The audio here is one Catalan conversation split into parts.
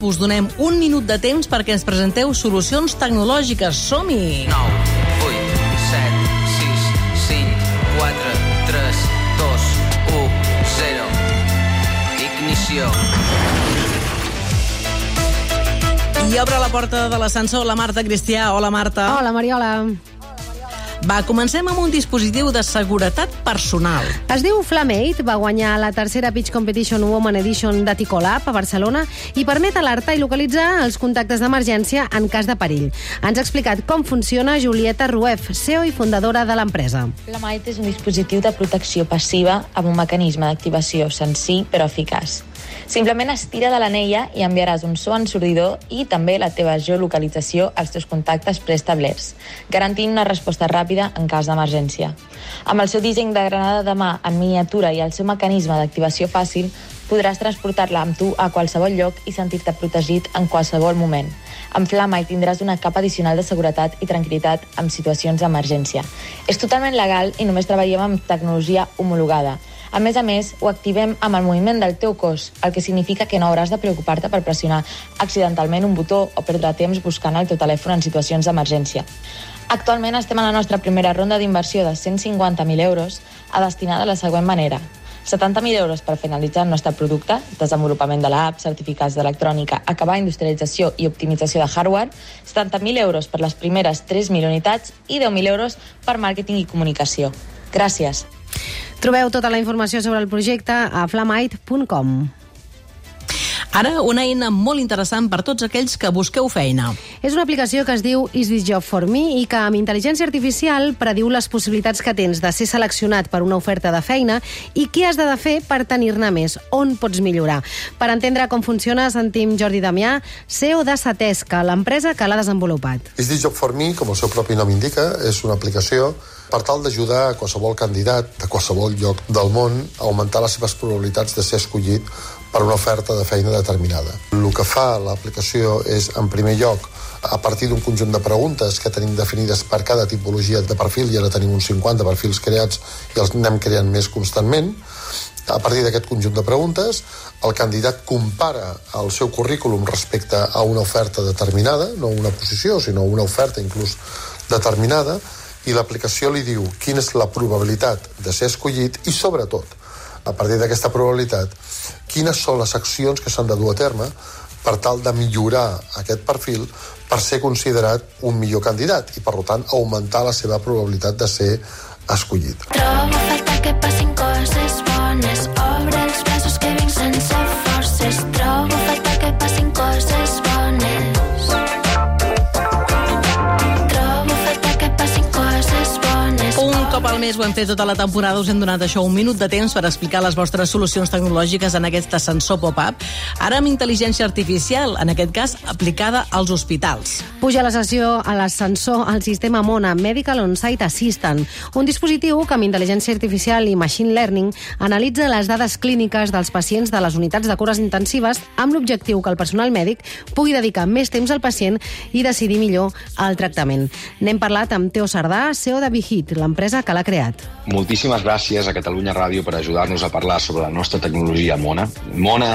Us donem un minut de temps perquè ens presenteu solucions tecnològiques. Som-hi! 9, 8, 7, 6, 5, 4, 3, 2, 1, 0. Ignició. I obre la porta de l'ascensor la Marta Cristià. Hola, Marta. Hola, Mariola. Va, comencem amb un dispositiu de seguretat personal. Es diu Flamate, va guanyar la tercera Pitch Competition Woman Edition de Ticolab a Barcelona i permet alertar i localitzar els contactes d'emergència en cas de perill. Ens ha explicat com funciona Julieta Ruef, CEO i fundadora de l'empresa. Flamite és un dispositiu de protecció passiva amb un mecanisme d'activació senzill però eficaç. Simplement estira de l'anella i enviaràs un so ensordidor i també la teva geolocalització als teus contactes preestablerts, garantint una resposta ràpida en cas d'emergència. Amb el seu disseny de granada de mà en miniatura i el seu mecanisme d'activació fàcil, podràs transportar-la amb tu a qualsevol lloc i sentir-te protegit en qualsevol moment. Amb Flamite tindràs una capa addicional de seguretat i tranquil·litat en situacions d'emergència. És totalment legal i només treballem amb tecnologia homologada. A més a més, ho activem amb el moviment del teu cos, el que significa que no hauràs de preocupar-te per pressionar accidentalment un botó o perdre temps buscant el teu telèfon en situacions d'emergència. Actualment estem a la nostra primera ronda d'inversió de 150.000 euros a destinada de la següent manera. 70.000 euros per finalitzar el nostre producte, desenvolupament de l'app, certificats d'electrònica, acabar industrialització i optimització de hardware, 70.000 euros per les primeres 3.000 unitats i 10.000 euros per màrqueting i comunicació. Gràcies. Trobeu tota la informació sobre el projecte a flamite.com. Ara, una eina molt interessant per tots aquells que busqueu feina. És una aplicació que es diu Is This Job For Me i que amb intel·ligència artificial prediu les possibilitats que tens de ser seleccionat per una oferta de feina i què has de fer per tenir-ne més, on pots millorar. Per entendre com funciona, sentim Jordi Damià, CEO de Satesca, l'empresa que l'ha desenvolupat. Is This Job For Me, com el seu propi nom indica, és una aplicació per tal d'ajudar a qualsevol candidat de qualsevol lloc del món a augmentar les seves probabilitats de ser escollit per una oferta de feina determinada. El que fa l'aplicació és, en primer lloc, a partir d'un conjunt de preguntes que tenim definides per cada tipologia de perfil, i ara tenim uns 50 perfils creats i els anem creant més constantment, a partir d'aquest conjunt de preguntes, el candidat compara el seu currículum respecte a una oferta determinada, no una posició, sinó una oferta inclús determinada, i l'aplicació li diu quina és la probabilitat de ser escollit i, sobretot, a partir d'aquesta probabilitat, quines són les accions que s'han de dur a terme per tal de millorar aquest perfil per ser considerat un millor candidat i, per tant, augmentar la seva probabilitat de ser escollit. Trobo falta que passin coses bones Obre els al mes ho hem fet tota la temporada, us hem donat això un minut de temps per explicar les vostres solucions tecnològiques en aquest ascensor pop-up, ara amb intel·ligència artificial, en aquest cas aplicada als hospitals. Puja la sessió a l'ascensor al sistema Mona Medical On-Site Assistant, un dispositiu que amb intel·ligència artificial i machine learning analitza les dades clíniques dels pacients de les unitats de cures intensives amb l'objectiu que el personal mèdic pugui dedicar més temps al pacient i decidir millor el tractament. N'hem parlat amb Teo Sardà, CEO de Bihit, l'empresa que l'ha creat. Moltíssimes gràcies a Catalunya Ràdio per ajudar-nos a parlar sobre la nostra tecnologia Mona. Mona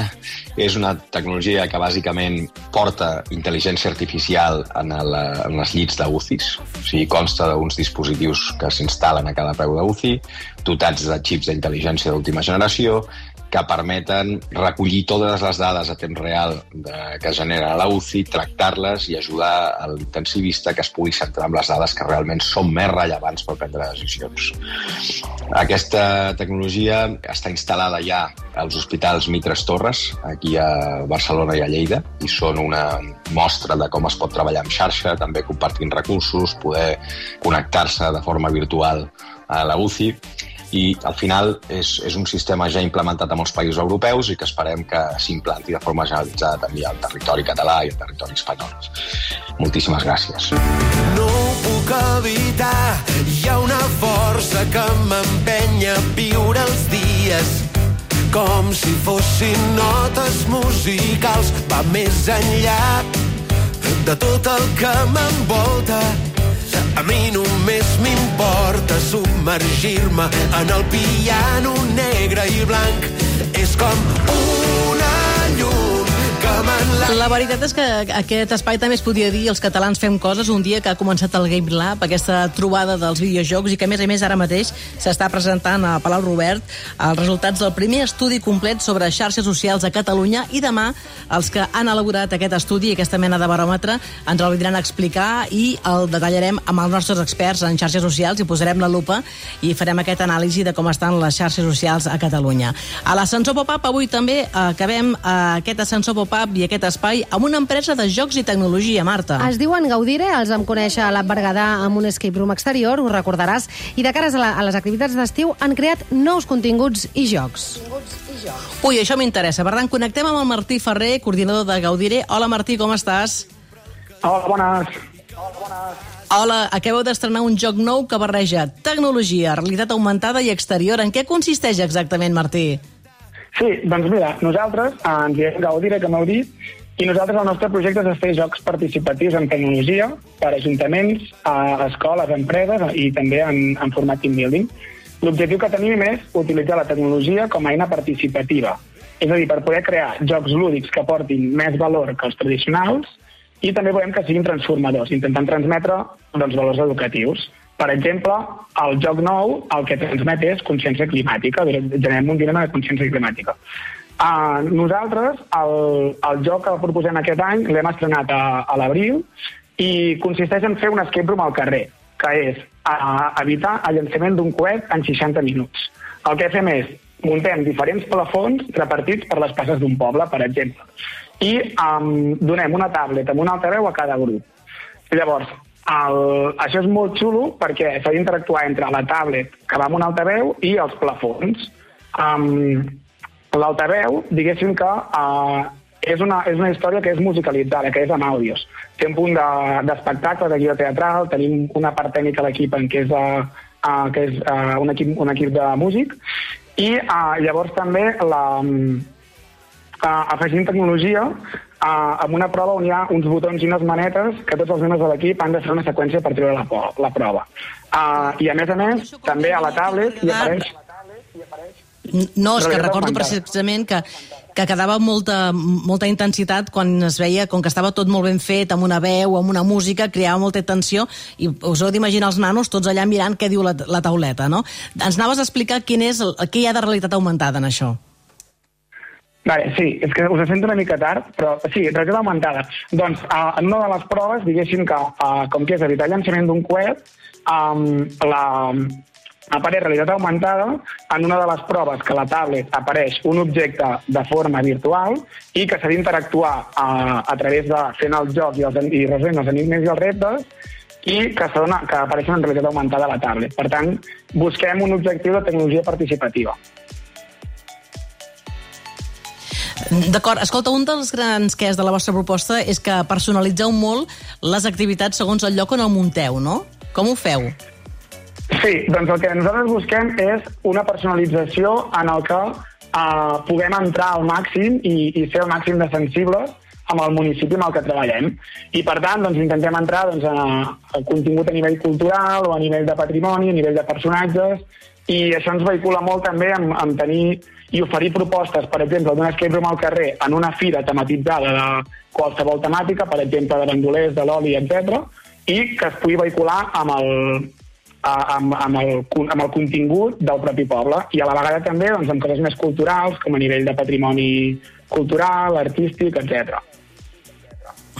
és una tecnologia que bàsicament porta intel·ligència artificial en, el, en les llits d'UCIs. O sigui, consta d'uns dispositius que s'instal·len a cada peu d'UCI, dotats de xips d'intel·ligència d'última generació, que permeten recollir totes les dades a temps real de, que genera la UCI, tractar-les i ajudar a l'intensivista que es pugui centrar en les dades que realment són més rellevants per prendre decisions. Aquesta tecnologia està instal·lada ja als hospitals Mitres Torres, aquí a Barcelona i a Lleida, i són una mostra de com es pot treballar en xarxa, també compartint recursos, poder connectar-se de forma virtual a la UCI, i al final és, és un sistema ja implementat a molts països europeus i que esperem que s'implanti de forma generalitzada també al territori català i al territori espanyol. Moltíssimes gràcies. No ho puc evitar, hi ha una força que m'empenya a viure els dies com si fossin notes musicals, va més enllà de tot el que m'envolta. A mi només m'importa submergir-me en el piano negre i blanc. És com amant la... Veritat és que aquest espai també es podia dir els catalans fem coses un dia que ha començat el Game Lab, aquesta trobada dels videojocs i que a més a més ara mateix s'està presentant a Palau Robert els resultats del primer estudi complet sobre xarxes socials a Catalunya i demà els que han elaborat aquest estudi i aquesta mena de baròmetre ens el vindran a explicar i el detallarem amb els nostres experts en xarxes socials i posarem la lupa i farem aquest anàlisi de com estan les xarxes socials a Catalunya. A l'ascensor pop-up avui també acabem eh, aquest ascensor pop-up i aquest espai amb una empresa de jocs i tecnologia, Marta. Es diuen Gaudire, els vam conèixer a l'App Berguedà amb un escape room exterior, ho recordaràs, i de cares a, la, a les activitats d'estiu han creat nous continguts i jocs. Ui, això m'interessa. Per tant, connectem amb el Martí Ferrer, coordinador de Gaudire. Hola, Martí, com estàs? Hola, bones. Hola, acabeu d'estrenar un joc nou que barreja tecnologia, realitat augmentada i exterior. En què consisteix exactament, Martí? Sí, doncs mira, nosaltres eh, ens diem Gaudire, que m'heu dit, i nosaltres el nostre projecte és fer jocs participatius en tecnologia per a ajuntaments, a escoles, a empreses i també en, en format team building. L'objectiu que tenim és utilitzar la tecnologia com a eina participativa, és a dir, per poder crear jocs lúdics que aportin més valor que els tradicionals i també volem que siguin transformadors, intentant transmetre doncs, valors educatius. Per exemple, el joc nou el que transmet és consciència climàtica, generem un dilema de consciència climàtica. Uh, nosaltres, el, el joc que proposem aquest any l'hem estrenat a, a l'abril i consisteix en fer un escape room al carrer, que és uh, evitar el llançament d'un coet en 60 minuts. El que fem és muntem diferents plafons repartits per les passes d'un poble, per exemple, i um, donem una tablet amb un altaveu a cada grup. Llavors, el, això és molt xulo perquè s'ha d'interactuar entre la tablet que va amb un altaveu i els plafons. Um, L'altaveu, diguéssim que uh, és, una, és una història que és musicalitzada, que és amb àudios. Té un punt de- d'espectacle, de, guió teatral, tenim una part tècnica a l'equip en què és, uh, uh, que és uh, un, equip, un equip de músic, i uh, llavors també la, uh, afegim tecnologia uh, amb una prova on hi ha uns botons i unes manetes que tots els membres de l'equip han de fer una seqüència per treure la, la prova. Uh, I a més a més, també a la tablet hi apareix... No, és que recordo precisament que, que quedava molta, molta intensitat quan es veia, com que estava tot molt ben fet, amb una veu, amb una música, creava molta tensió, i us heu d'imaginar els nanos tots allà mirant què diu la, la tauleta, no? Ens anaves a explicar quin és el, què hi ha de realitat augmentada en això. Vale, sí, és que us sento una mica tard, però sí, realitat augmentada. Doncs uh, en una de les proves, diguéssim que, uh, com que és evitar el llançament d'un coet, um, la, apareix realitat augmentada en una de les proves que a la tablet apareix un objecte de forma virtual i que s'ha d'interactuar uh, a través de fent el joc i, els, i resolent els enigmes i els reptes i que, que apareixen en realitat augmentada a la tablet. Per tant, busquem un objectiu de tecnologia participativa. D'acord, escolta, un dels grans que és de la vostra proposta és que personalitzeu molt les activitats segons el lloc on el munteu, no? Com ho feu? Sí, doncs el que nosaltres busquem és una personalització en el que uh, puguem entrar al màxim i, i ser el màxim de sensibles amb el municipi amb el que treballem. I, per tant, doncs, intentem entrar doncs, a, a contingut a nivell cultural o a nivell de patrimoni, a nivell de personatges, i això ens vehicula molt també en, en tenir i oferir propostes, per exemple, d'un escape room al carrer en una fira tematitzada de qualsevol temàtica, per exemple, de bandolers, de l'oli, etc, i que es pugui vehicular amb el, amb, amb, el, amb el contingut del propi poble i a la vegada també doncs, amb coses més culturals com a nivell de patrimoni cultural, artístic, etc.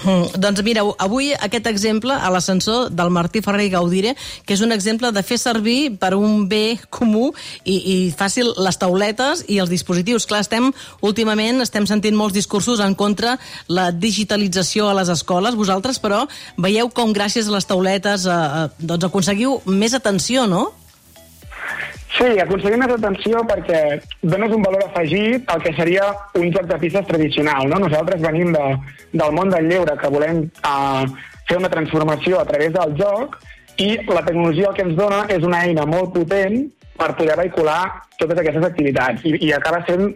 Mm, doncs mireu, avui aquest exemple a l'ascensor del Martí Ferrer i Gaudire, que és un exemple de fer servir per un bé comú i, i fàcil les tauletes i els dispositius. Clar, estem, últimament, estem sentint molts discursos en contra la digitalització a les escoles. Vosaltres, però, veieu com gràcies a les tauletes eh, eh, doncs aconseguiu més atenció, no? Sí, aconseguim més atenció perquè dones un valor afegit al que seria un joc de pistes tradicional. No? Nosaltres venim de, del món del lleure, que volem uh, fer una transformació a través del joc, i la tecnologia que ens dona és una eina molt potent per poder vehicular totes aquestes activitats. I, i acaba sent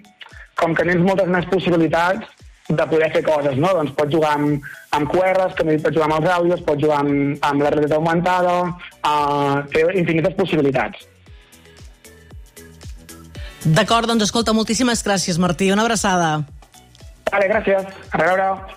com que tens moltes més possibilitats de poder fer coses, no? Doncs pots jugar amb, amb QRs, dit, pots jugar amb els àudios, pots jugar amb, amb la realitat augmentada, uh, té infinites possibilitats. D'acord, doncs escolta, moltíssimes gràcies, Martí. Una abraçada. Vale, gràcies. A reveure.